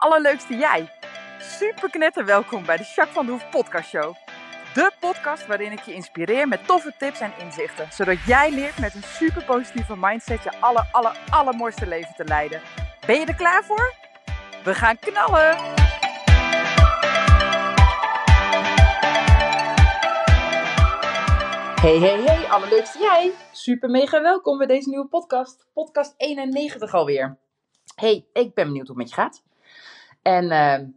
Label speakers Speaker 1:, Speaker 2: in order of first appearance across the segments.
Speaker 1: allerleukste jij. Super knetter welkom bij de Jacques van de Hoef podcast show. De podcast waarin ik je inspireer met toffe tips en inzichten. Zodat jij leert met een super positieve mindset je aller, aller, allermooiste leven te leiden. Ben je er klaar voor? We gaan knallen! Hey, hey, hey, allerleukste jij. Super mega welkom bij deze nieuwe podcast. Podcast 91 alweer. Hey, ik ben benieuwd hoe het met je gaat. En uh,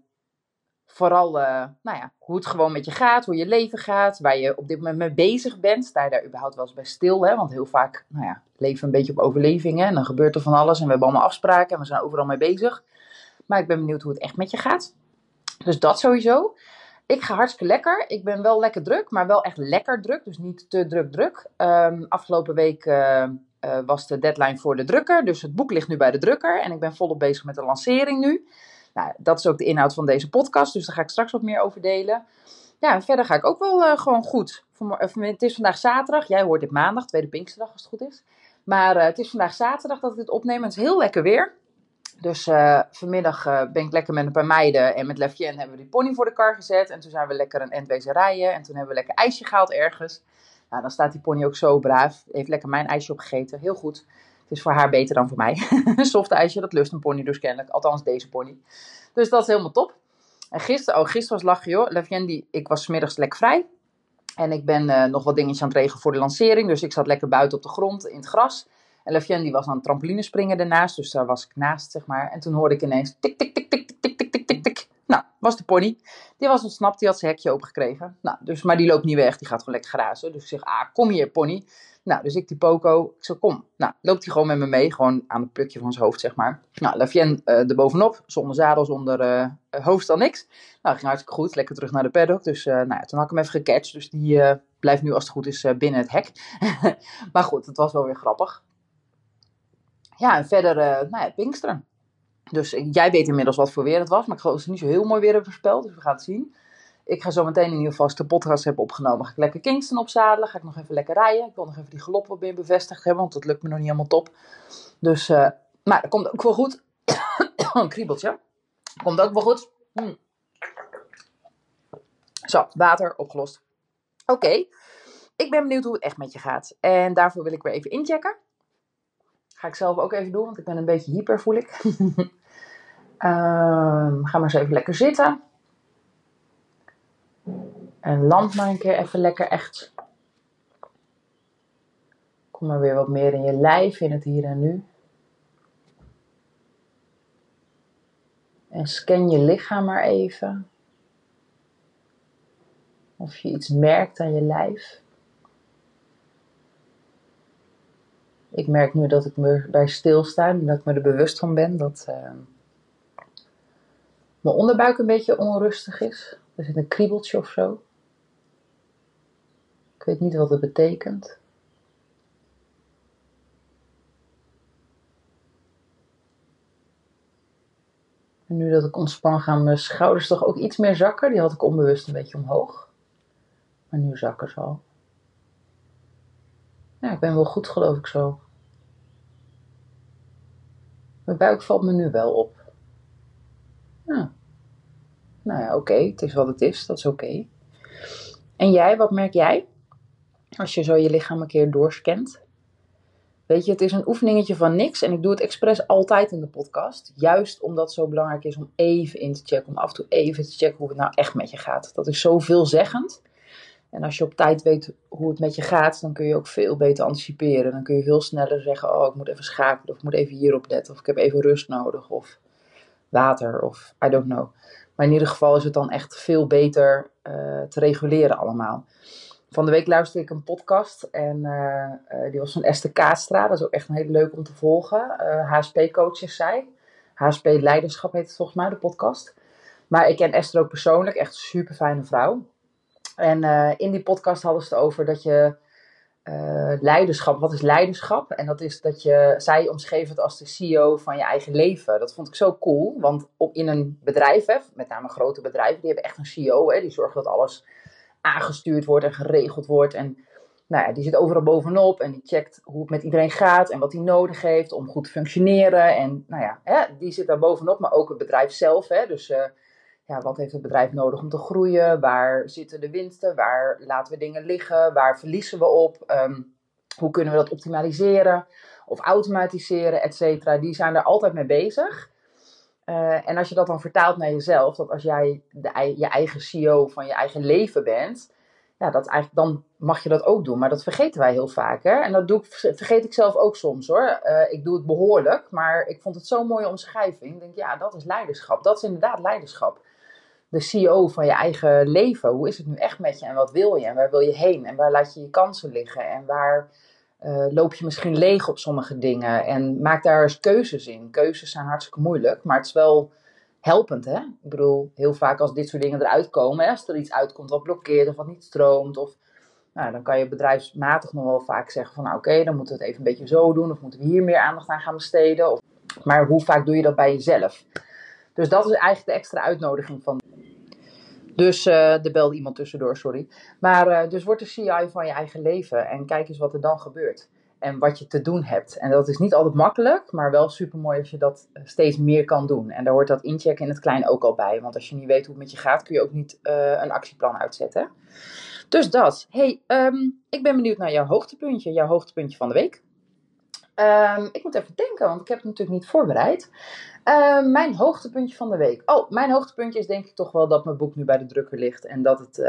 Speaker 1: vooral uh, nou ja, hoe het gewoon met je gaat, hoe je leven gaat, waar je op dit moment mee bezig bent. Sta je daar überhaupt wel eens bij stil, hè? Want heel vaak nou ja, leven we een beetje op overlevingen en dan gebeurt er van alles en we hebben allemaal afspraken en we zijn overal mee bezig. Maar ik ben benieuwd hoe het echt met je gaat. Dus dat sowieso. Ik ga hartstikke lekker. Ik ben wel lekker druk, maar wel echt lekker druk. Dus niet te druk druk. Um, afgelopen week uh, uh, was de deadline voor de drukker. Dus het boek ligt nu bij de drukker. En ik ben volop bezig met de lancering nu. Nou, dat is ook de inhoud van deze podcast. Dus daar ga ik straks wat meer over delen. Ja, en verder ga ik ook wel uh, gewoon goed. Het is vandaag zaterdag. Jij hoort dit maandag, tweede Pinksterdag als het goed is. Maar het is vandaag zaterdag dat ik dit opneem. Het is heel lekker weer. Dus vanmiddag ben ik lekker met een paar meiden en met Lefjen hebben we die pony voor de kar gezet. En toen zijn we lekker een endwezen rijden. En toen hebben we lekker ijsje gehaald ergens. Nou, dan staat die pony ook zo braaf. Heeft lekker mijn ijsje opgegeten. Heel goed. Is voor haar beter dan voor mij. Soft ijsje, dat lust een pony dus kennelijk. Althans deze pony. Dus dat is helemaal top. En gisteren, oh gisteren was lachen joh. Lefjen, die, ik was smiddags lekker vrij. En ik ben uh, nog wat dingetjes aan het regelen voor de lancering. Dus ik zat lekker buiten op de grond in het gras. En Lefjen die was aan het trampolinespringen ernaast, dus daar was ik naast, zeg maar. En toen hoorde ik ineens tik, tik, tik, tik, tik, tik, tik. Nou, was de pony. Die was ontsnapt, die had zijn hekje opengekregen. Nou, dus, maar die loopt niet weg, die gaat gewoon lekker grazen. Dus ik zeg, ah, kom hier pony. Nou, dus ik die Poco, ik zeg, kom. Nou, loopt hij gewoon met me mee, gewoon aan het plukje van zijn hoofd, zeg maar. Nou, Lefjen uh, erbovenop, zonder zadel, zonder uh, hoofd, al niks. Nou, ging hartstikke goed, lekker terug naar de paddock. Dus nou ja, toen had ik hem even gecatcht, dus die blijft nu als het goed is binnen het hek. maar goed, het was wel weer grappig ja, en verder, nou ja, Pinksteren. Dus jij weet inmiddels wat voor weer het was, maar ik geloof dat ze niet zo heel mooi weer hebben voorspeld, dus we gaan het zien. Ik ga zo meteen in ieder geval, de podcast heb opgenomen, ga ik lekker Kingston opzadelen, ga ik nog even lekker rijden. Ik wil nog even die galop wat meer bevestigd hebben, want dat lukt me nog niet helemaal top. Dus, uh, maar dat komt ook wel goed. een kriebeltje. Komt ook wel goed. Hm. Zo, water opgelost. Oké, ik ben benieuwd hoe het echt met je gaat. En daarvoor wil ik weer even inchecken. Ga ik zelf ook even doen, want ik ben een beetje hyper, voel ik. um, ga maar eens even lekker zitten. En land maar een keer even lekker echt. Kom maar weer wat meer in je lijf, in het hier en nu. En scan je lichaam maar even. Of je iets merkt aan je lijf. Ik merk nu dat ik me bij stilsta, dat ik me er bewust van ben dat uh, mijn onderbuik een beetje onrustig is. Er zit een kriebeltje of zo. Ik weet niet wat het betekent. En nu dat ik ontspan, gaan mijn schouders toch ook iets meer zakken. Die had ik onbewust een beetje omhoog. Maar nu zakken ze al. Ja, ik ben wel goed, geloof ik zo. Mijn buik valt me nu wel op. Ja. Nou ja, oké, het is wat het is, dat is oké. En jij, wat merk jij? Als je zo je lichaam een keer doorscant. Weet je, het is een oefeningetje van niks. En ik doe het expres altijd in de podcast. Juist omdat het zo belangrijk is om even in te checken. Om af en toe even te checken hoe het nou echt met je gaat. Dat is zo veelzeggend. En als je op tijd weet hoe het met je gaat, dan kun je ook veel beter anticiperen. Dan kun je veel sneller zeggen: Oh, ik moet even schakelen, of ik moet even hierop letten, of ik heb even rust nodig, of water, of I don't know. Maar in ieder geval is het dan echt veel beter uh, te reguleren allemaal. Van de week luisterde ik een podcast en uh, uh, die was van Esther Kaastra. Dat is ook echt een hele leuk om te volgen. HSP-coach is zij. HSP Leiderschap heet het volgens mij, de podcast. Maar ik ken Esther ook persoonlijk, echt super fijne vrouw. En uh, in die podcast hadden ze het over dat je uh, leiderschap, wat is leiderschap? En dat is dat je, zij omschreven het als de CEO van je eigen leven. Dat vond ik zo cool, want op, in een bedrijf, hè, met name grote bedrijven, die hebben echt een CEO, hè, die zorgen dat alles aangestuurd wordt en geregeld wordt. En nou ja, die zit overal bovenop en die checkt hoe het met iedereen gaat en wat hij nodig heeft om goed te functioneren. En nou ja, hè, die zit daar bovenop, maar ook het bedrijf zelf. Hè, dus uh, ja, wat heeft het bedrijf nodig om te groeien? Waar zitten de winsten? Waar laten we dingen liggen? Waar verliezen we op? Um, hoe kunnen we dat optimaliseren of automatiseren, et cetera? Die zijn er altijd mee bezig. Uh, en als je dat dan vertaalt naar jezelf, dat als jij de, je eigen CEO van je eigen leven bent, ja, dat eigenlijk, dan mag je dat ook doen. Maar dat vergeten wij heel vaak. Hè? En dat doe ik, vergeet ik zelf ook soms hoor. Uh, ik doe het behoorlijk, maar ik vond het zo'n mooie omschrijving. Ik denk, ja, dat is leiderschap. Dat is inderdaad leiderschap. De CEO van je eigen leven. Hoe is het nu echt met je en wat wil je en waar wil je heen en waar laat je je kansen liggen en waar uh, loop je misschien leeg op sommige dingen. En maak daar eens keuzes in. Keuzes zijn hartstikke moeilijk, maar het is wel helpend, hè? Ik bedoel, heel vaak als dit soort dingen eruit komen, hè, als er iets uitkomt wat blokkeert of wat niet stroomt, of, nou, dan kan je bedrijfsmatig nog wel vaak zeggen van, nou, oké, dan moeten we het even een beetje zo doen, of moeten we hier meer aandacht aan gaan besteden. Maar hoe vaak doe je dat bij jezelf? Dus dat is eigenlijk de extra uitnodiging van. Dus uh, er belde iemand tussendoor, sorry. Maar uh, dus word de CI van je eigen leven en kijk eens wat er dan gebeurt en wat je te doen hebt. En dat is niet altijd makkelijk, maar wel super mooi als je dat eh, steeds meer kan doen. En daar hoort dat inchecken in het klein ook al bij. Want als je niet weet hoe het met je gaat, kun je ook niet een actieplan uitzetten. Dus dat. Hey, um, ik ben benieuwd naar jouw hoogtepuntje, jouw hoogtepuntje van de week. Um, ik moet even denken, want ik heb het natuurlijk niet voorbereid. Uh, mijn hoogtepuntje van de week. Oh, mijn hoogtepuntje is denk ik toch wel dat mijn boek nu bij de drukker ligt. En dat het, uh,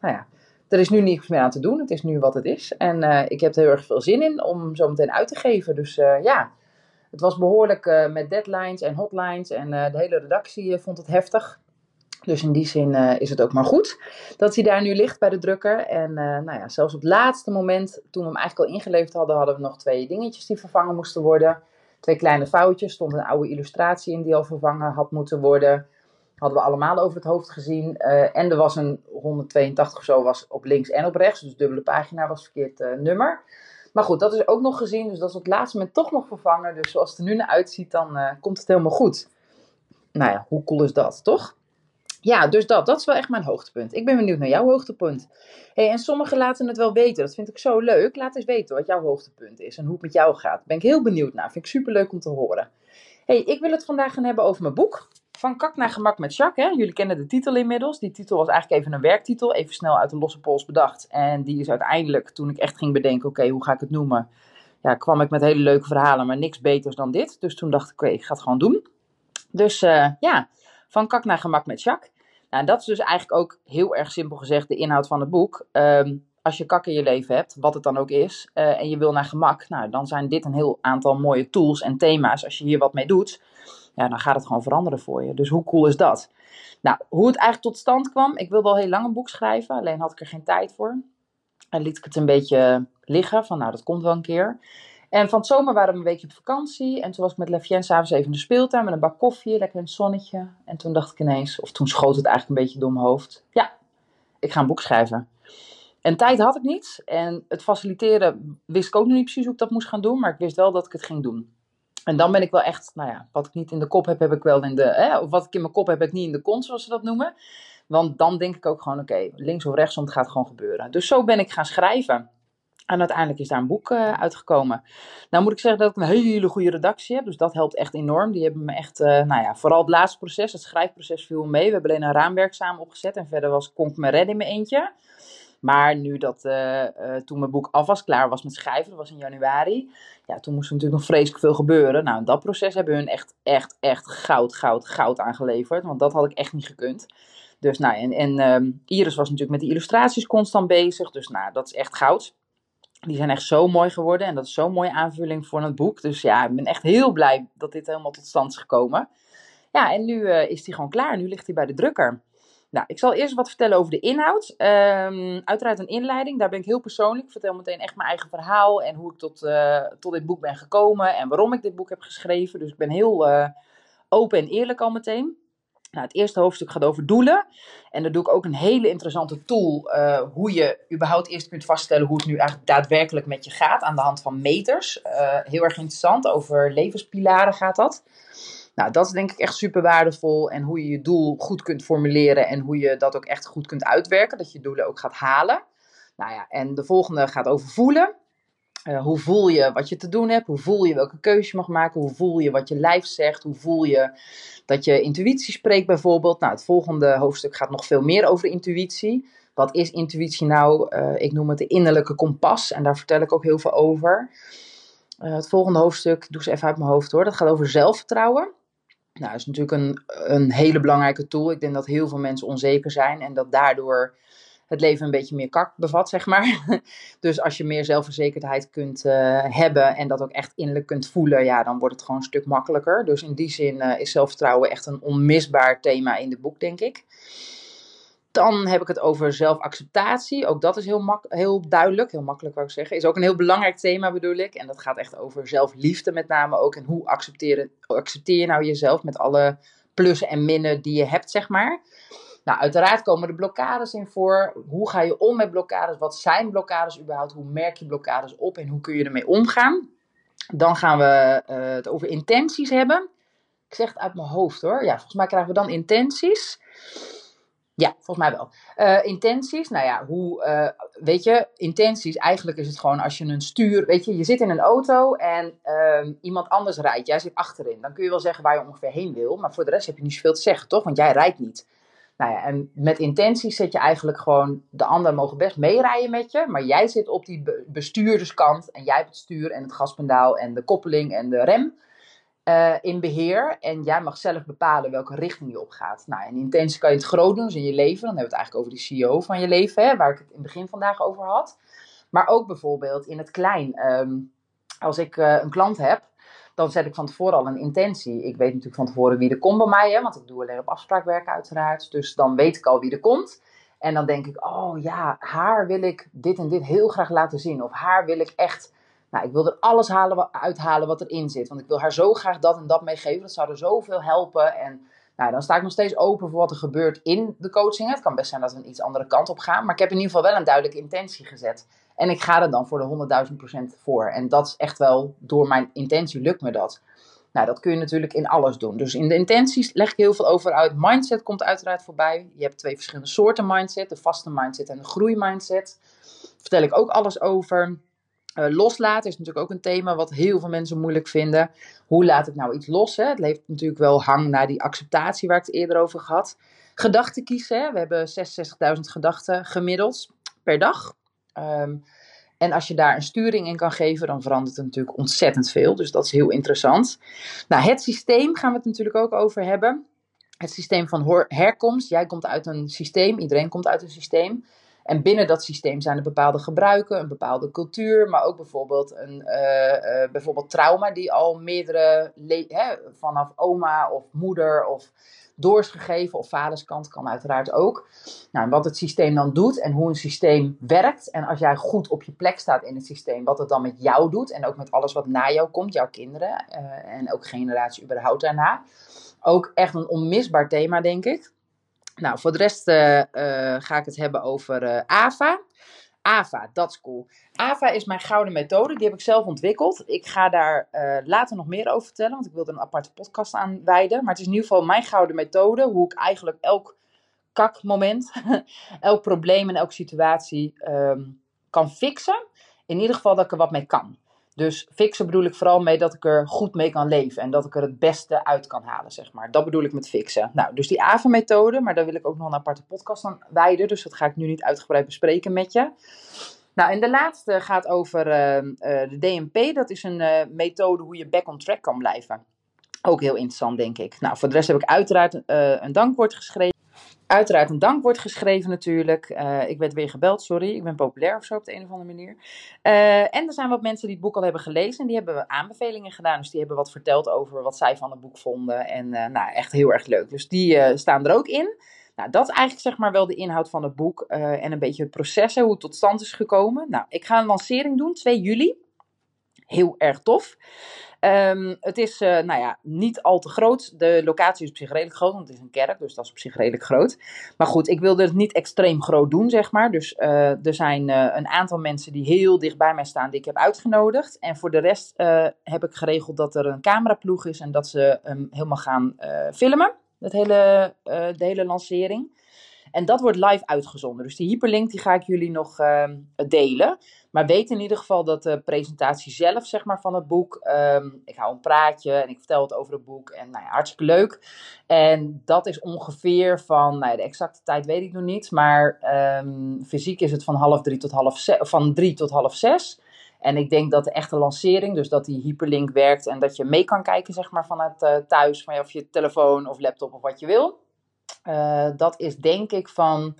Speaker 1: nou ja, er is nu niets meer aan te doen. Het is nu wat het is. En uh, ik heb er heel erg veel zin in om zo meteen uit te geven. Dus uh, ja, het was behoorlijk met deadlines en hotlines. En de hele redactie vond het heftig. Dus in die zin is het ook maar goed dat hij daar nu ligt bij de drukker. En nou ja, zelfs op het laatste moment, toen we hem eigenlijk al ingeleverd hadden, hadden we nog twee dingetjes die vervangen moesten worden. Twee kleine foutjes. stond een oude illustratie in die al vervangen had moeten worden hadden we allemaal over het hoofd gezien. Uh, en er was een 182 of zo was op links en op rechts. Dus dubbele pagina was verkeerd uh, nummer. Maar goed, dat is ook nog gezien. Dus dat is op het laatste moment toch nog vervangen. Dus zoals het er nu naar uitziet, dan uh, komt het helemaal goed. Nou ja, hoe cool is dat, toch? Ja, dus dat. Dat is wel echt mijn hoogtepunt. Ik ben benieuwd naar jouw hoogtepunt. Hey, en sommigen laten het wel weten. Dat vind ik zo leuk. Laat eens weten wat jouw hoogtepunt is en hoe het met jou gaat. Ben ik heel benieuwd naar. Vind ik super leuk om te horen. Hey, ik wil het vandaag gaan hebben over mijn boek. Van kak naar gemak met Jacques. Hè? Jullie kennen de titel inmiddels. Die titel was eigenlijk even een werktitel. Even snel uit de losse pols bedacht. En die is uiteindelijk, toen ik echt ging bedenken, oké, hoe ga ik het noemen? Ja, kwam ik met hele leuke verhalen, maar niks beters dan dit. Dus toen dacht ik, oké, ik ga het gewoon doen. Dus uh, ja, van kak naar gemak met Jacques. Nou, dat is dus eigenlijk ook heel erg simpel gezegd de inhoud van het boek. Um, als je kak in je leven hebt, wat het dan ook is, uh, en je wil naar gemak, nou, dan zijn dit een heel aantal mooie tools en thema's. Als je hier wat mee doet, ja, dan gaat het gewoon veranderen voor je. Dus hoe cool is dat? Nou, hoe het eigenlijk tot stand kwam. Ik wilde al heel lang een boek schrijven, alleen had ik er geen tijd voor. En liet ik het een beetje liggen, van nou, dat komt wel een keer. En van het zomer waren we een weekje op vakantie. En toen was ik met Lefien s'avonds even in de speeltuin met een bak koffie, lekker in het zonnetje. En toen dacht ik ineens, of toen schoot het eigenlijk een beetje door mijn hoofd. Ja, ik ga een boek schrijven. En tijd had ik niet. En het faciliteren wist ik ook nog niet precies hoe ik dat moest gaan doen. Maar ik wist wel dat ik het ging doen. En dan ben ik wel echt, nou ja, wat ik niet in de kop heb, heb ik wel in de, hè, of wat ik in mijn kop heb, heb ik niet in de kont, zoals ze dat noemen. Want dan denk ik ook gewoon, oké, links of rechtsom, het gaat gewoon gebeuren. Dus zo ben ik gaan schrijven. En uiteindelijk is daar een boek uh, uitgekomen. Nou moet ik zeggen dat ik een hele goede redactie heb. Dus dat helpt echt enorm. Die hebben me echt, uh, nou ja, vooral het laatste proces, het schrijfproces viel mee. We hebben alleen een raamwerk samen opgezet. En verder was, kon ik me redden in mijn eentje. Maar nu dat, uh, toen mijn boek af was, klaar was met schrijven, dat was in januari. Ja, toen moest er natuurlijk nog vreselijk veel gebeuren. Nou, dat proces hebben hun echt, echt, echt goud, goud, goud aangeleverd. Want dat had ik echt niet gekund. Dus nou, en, en um, Iris was natuurlijk met die illustraties constant bezig. Dus nou, dat is echt goud. Die zijn echt zo mooi geworden. En dat is zo'n mooie aanvulling voor het boek. Dus ja, ik ben echt heel blij dat dit helemaal tot stand is gekomen. Ja, en nu uh, is hij gewoon klaar. Nu ligt hij bij de drukker. Nou, ik zal eerst wat vertellen over de inhoud. Um, uiteraard een inleiding, daar ben ik heel persoonlijk. Ik vertel meteen echt mijn eigen verhaal en hoe ik tot, uh, tot dit boek ben gekomen en waarom ik dit boek heb geschreven. Dus ik ben heel uh, open en eerlijk al meteen. Nou, het eerste hoofdstuk gaat over doelen. En daar doe ik ook een hele interessante tool. Uh, hoe je überhaupt eerst kunt vaststellen hoe het nu eigenlijk daadwerkelijk met je gaat. Aan de hand van meters. heel erg interessant. Over levenspilaren gaat dat. Nou, dat is denk ik echt super waardevol. En hoe je je doel goed kunt formuleren en hoe je dat ook echt goed kunt uitwerken. Dat je doelen ook gaat halen. Nou ja, en de volgende gaat over voelen. Uh, hoe voel je wat je te doen hebt? Hoe voel je welke keuze je mag maken? Hoe voel je wat je lijf zegt? Hoe voel je dat je intuïtie spreekt bijvoorbeeld? Nou, het volgende hoofdstuk gaat nog veel meer over intuïtie. Wat is intuïtie nou? Uh, ik noem het de innerlijke kompas en daar vertel ik ook heel veel over. Uh, het volgende hoofdstuk, doe ze even uit mijn hoofd hoor, dat gaat over zelfvertrouwen. Nou, dat is natuurlijk een, een hele belangrijke tool. Ik denk dat heel veel mensen onzeker zijn en dat daardoor het leven een beetje meer kak bevat, zeg maar. Dus als je meer zelfverzekerdheid kunt uh, hebben en dat ook echt innerlijk kunt voelen, ja, dan wordt het gewoon een stuk makkelijker. Dus in die zin uh, is zelfvertrouwen echt een onmisbaar thema in het boek, denk ik. Dan heb ik het over zelfacceptatie. Ook dat is heel, heel duidelijk, heel makkelijk wou ik zeggen. Is ook een heel belangrijk thema bedoel ik. En dat gaat echt over zelfliefde met name ook. En hoe accepteer je nou jezelf met alle plussen en minnen die je hebt, zeg maar. Nou, uiteraard komen er blokkades in voor. Hoe ga je om met blokkades? Wat zijn blokkades überhaupt? Hoe merk je blokkades op en hoe kun je ermee omgaan? Dan gaan we uh, het over intenties hebben. Ik zeg het uit mijn hoofd hoor. Ja, volgens mij krijgen we dan intenties. Ja, volgens mij wel. Uh, intenties, nou ja, hoe, uh, weet je, intenties, eigenlijk is het gewoon als je een stuur, weet je, je zit in een auto en uh, iemand anders rijdt, jij zit achterin. Dan kun je wel zeggen waar je ongeveer heen wil, maar voor de rest heb je niet zoveel te zeggen, toch? Want jij rijdt niet. Nou ja, en met intenties zet je eigenlijk gewoon, de anderen mogen best meerijden met je, maar jij zit op die bestuurderskant en jij hebt het stuur en het gaspedaal en de koppeling en de rem uh, in beheer. En jij mag zelf bepalen welke richting je op gaat. Nou, en intentie kan je het groot doen, dus in je leven. Dan hebben we het eigenlijk over die CEO van je leven, hè, waar ik het in het begin vandaag over had. Maar ook bijvoorbeeld in het klein. Um, als ik uh, een klant heb, dan zet ik van tevoren al een intentie. Ik weet natuurlijk van tevoren wie er komt bij mij, hè, want ik doe alleen op afspraak uiteraard. Dus dan weet ik al wie er komt. En dan denk ik, oh ja, haar wil ik dit en dit heel graag laten zien. Of haar wil ik echt nou, ik wil er alles halen, uithalen wat erin zit. Want ik wil haar zo graag dat en dat meegeven. Dat zou er zoveel helpen. En nou, dan sta ik nog steeds open voor wat er gebeurt in de coaching. Het kan best zijn dat we een iets andere kant op gaan. Maar ik heb in ieder geval wel een duidelijke intentie gezet. En ik ga er dan voor de 100.000% voor. En dat is echt wel, door mijn intentie lukt me dat. Nou, dat kun je natuurlijk in alles doen. Dus in de intenties leg ik heel veel over uit. Mindset komt uiteraard voorbij. Je hebt twee verschillende soorten mindset. De vaste mindset en de groeimindset. Daar vertel ik ook alles over. Uh, loslaten is natuurlijk ook een thema wat heel veel mensen moeilijk vinden. Hoe laat ik nou iets los? Hè? Het heeft natuurlijk wel hang naar die acceptatie waar ik het eerder over had. Gedachten kiezen. Hè? We hebben 66.000 gedachten gemiddeld per dag. Um, en als je daar een sturing in kan geven, dan verandert het natuurlijk ontzettend veel. Dus dat is heel interessant. Nou, het systeem gaan we het natuurlijk ook over hebben. Het systeem van herkomst. Jij komt uit een systeem, iedereen komt uit een systeem. En binnen dat systeem zijn er bepaalde gebruiken, een bepaalde cultuur, maar ook bijvoorbeeld een uh, uh, bijvoorbeeld trauma die al meerdere, hè, vanaf oma of moeder of doorsgegeven of vaderskant kan uiteraard ook. Nou, wat het systeem dan doet en hoe een systeem werkt en als jij goed op je plek staat in het systeem, wat het dan met jou doet en ook met alles wat na jou komt, jouw kinderen uh, en ook generatie überhaupt daarna. Ook echt een onmisbaar thema, denk ik. Nou, voor de rest uh, uh, ga ik het hebben over uh, AVA. AVA, dat is cool. AVA is mijn gouden methode, die heb ik zelf ontwikkeld. Ik ga daar later nog meer over vertellen, want ik wilde een aparte podcast aan wijden. Maar het is in ieder geval mijn gouden methode, hoe ik eigenlijk elk kakmoment, elk probleem en elke situatie um, kan fixen. In ieder geval dat ik er wat mee kan. Dus fixen bedoel ik vooral mee dat ik er goed mee kan leven en dat ik er het beste uit kan halen, zeg maar. Dat bedoel ik met fixen. Nou, dus die AVA-methode, maar daar wil ik ook nog een aparte podcast aan wijden, dus dat ga ik nu niet uitgebreid bespreken met je. Nou, en de laatste gaat over uh, uh, de DMP. Dat is een uh, methode hoe je back on track kan blijven. Ook heel interessant, denk ik. Nou, voor de rest heb ik uiteraard een dankwoord geschreven uiteraard een dankwoord geschreven natuurlijk. Uh, ik werd weer gebeld, sorry. Ik ben populair of zo op de een of andere manier. Uh, en er zijn wat mensen die het boek al hebben gelezen. En die hebben aanbevelingen gedaan. Dus die hebben wat verteld over wat zij van het boek vonden. En uh, nou, echt heel erg leuk. Dus die staan er ook in. Nou, dat is eigenlijk zeg maar wel de inhoud van het boek. en een beetje het proces, hoe het tot stand is gekomen. Nou, ik ga een lancering doen, 2 juli. Heel erg tof. Um, het is uh, nou ja, niet al te groot. De locatie is op zich redelijk groot, want het is een kerk, dus dat is op zich redelijk groot. Maar goed, ik wilde het niet extreem groot doen, zeg maar. Dus uh, er zijn uh, een aantal mensen die heel dicht bij mij staan, die ik heb uitgenodigd. En voor de rest heb ik geregeld dat er een cameraploeg is en dat ze hem helemaal gaan filmen, hele, de hele lancering. En dat wordt live uitgezonden. Dus die hyperlink die ga ik jullie nog ehm, delen. Maar weet in ieder geval dat de presentatie zelf zeg maar, van het boek. Ehm, ik hou een praatje en ik vertel het over het boek. En nou ja, hartstikke leuk. En dat is ongeveer van, nou ja, de exacte tijd weet ik nog niet. Maar ehm, fysiek is het van half drie tot half zes, van drie tot half zes. En ik denk dat de echte lancering, dus dat die hyperlink werkt en dat je mee kan kijken, zeg maar, vanuit uh, thuis, van, of je telefoon of laptop of wat je wil. Uh, dat is denk ik van,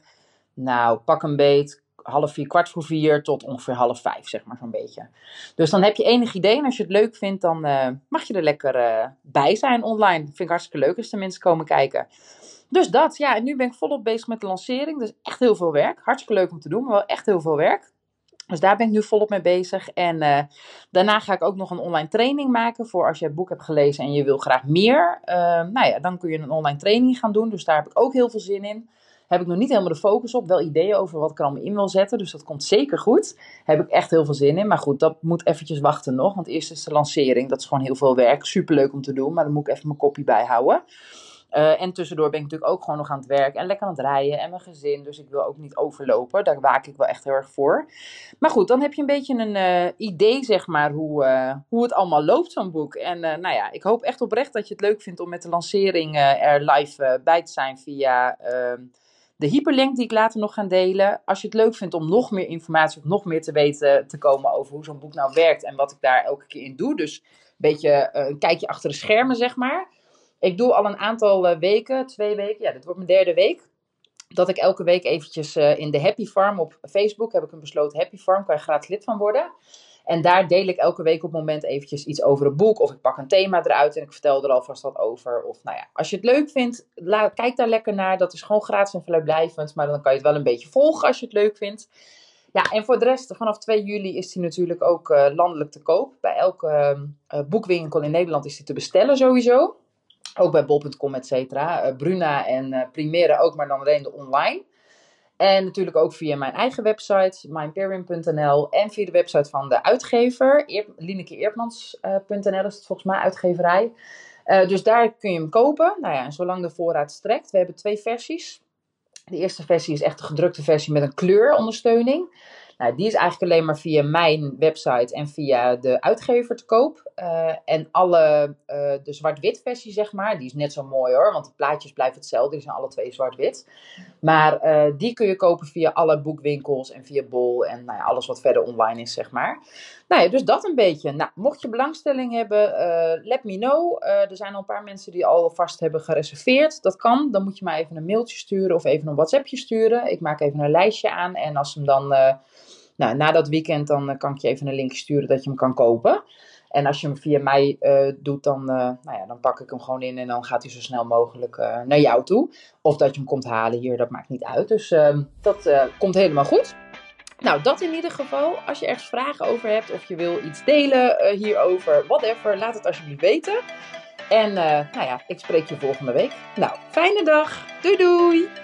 Speaker 1: nou, pak een beet, half vier, kwart voor vier tot ongeveer half vijf, zeg maar zo'n beetje. Dus dan heb je enig idee en als je het leuk vindt, dan uh, mag je er lekker uh, bij zijn online. Vind ik hartstikke leuk als de mensen komen kijken. Dus dat, ja, en nu ben ik volop bezig met de lancering. Dus echt heel veel werk. Hartstikke leuk om te doen, maar wel echt heel veel werk. Dus daar ben ik nu volop mee bezig. En uh, daarna ga ik ook nog een online training maken voor als je het boek hebt gelezen en je wil graag meer. Uh, nou ja, dan kun je een online training gaan doen. Dus daar heb ik ook heel veel zin in. Heb ik nog niet helemaal de focus op. Wel ideeën over wat ik er allemaal in wil zetten. Dus dat komt zeker goed. Heb ik echt heel veel zin in. Maar goed, dat moet eventjes wachten nog. Want eerst is de lancering. Dat is gewoon heel veel werk. Superleuk om te doen. Maar dan moet ik even mijn kopie bijhouden. Uh, en tussendoor ben ik natuurlijk ook gewoon nog aan het werk en lekker aan het rijden en mijn gezin. Dus ik wil ook niet overlopen. Daar waak ik wel echt heel erg voor. Maar goed, dan heb je een beetje een uh, idee, zeg maar, hoe, uh, hoe het allemaal loopt, zo'n boek. En nou ja, ik hoop echt oprecht dat je het leuk vindt om met de lancering er live bij te zijn via ehm, de hyperlink die ik later nog ga delen. Als je het leuk vindt om nog meer informatie of nog meer te weten te komen over hoe zo'n boek nou werkt en wat ik daar elke keer in doe. Dus een beetje een kijkje achter de schermen, zeg maar. Ik doe al een aantal uh, weken, twee weken, ja, dit wordt mijn derde week. Dat ik elke week eventjes uh, in de Happy Farm op Facebook, heb ik een besloten Happy Farm, kan je gratis lid van worden. En daar deel ik elke week op het moment eventjes iets over het boek. Of ik pak een thema eruit en ik vertel er alvast wat over. Of nou ja, als je het leuk vindt, kijk daar lekker naar. Dat is gewoon gratis en vrijblijvend. Maar dan kan je het wel een beetje volgen als je het leuk vindt. Ja, en voor de rest, vanaf 2 juli is die natuurlijk ook uh, landelijk te koop. Bij elke uh, boekwinkel in Nederland is die te bestellen sowieso. Ook bij bol.com, et cetera. Uh, Bruna en uh, Primera ook, maar dan alleen de online. En natuurlijk ook via mijn eigen website, myimperium.nl. En via de website van de uitgever, Eer, linekeeertmans.nl is het volgens mij, uitgeverij. Dus daar kun je hem kopen. Nou ja, en zolang de voorraad strekt. We hebben twee versies. De eerste versie is echt de gedrukte versie met een kleurondersteuning. Nou, die is eigenlijk alleen maar via mijn website en via de uitgever te koop. Uh, en alle, uh, de zwart-wit versie, zeg maar, die is net zo mooi hoor, want de plaatjes blijven hetzelfde, die zijn alle twee zwart-wit. Maar uh, die kun je kopen via alle boekwinkels en via Bol en nou ja, alles wat verder online is, zeg maar. Nou ja, dus dat een beetje. Nou, mocht je belangstelling hebben, let me know. er zijn al een paar mensen die al vast hebben gereserveerd. Dat kan, dan moet je mij even een mailtje sturen of even een WhatsAppje sturen. Ik maak even een lijstje aan en als hem dan... Nou, na dat weekend dan kan ik je even een linkje sturen dat je hem kan kopen. En als je hem via mij uh, doet, dan, uh, nou ja, dan pak ik hem gewoon in en dan gaat hij zo snel mogelijk naar jou toe. Of dat je hem komt halen hier, dat maakt niet uit. Dus ehm, dat komt helemaal goed. Nou, dat in ieder geval. Als je ergens vragen over hebt of je wil iets delen hierover, whatever, laat het alsjeblieft weten. En nou ja, ik spreek je volgende week. Nou, fijne dag. Doei doei!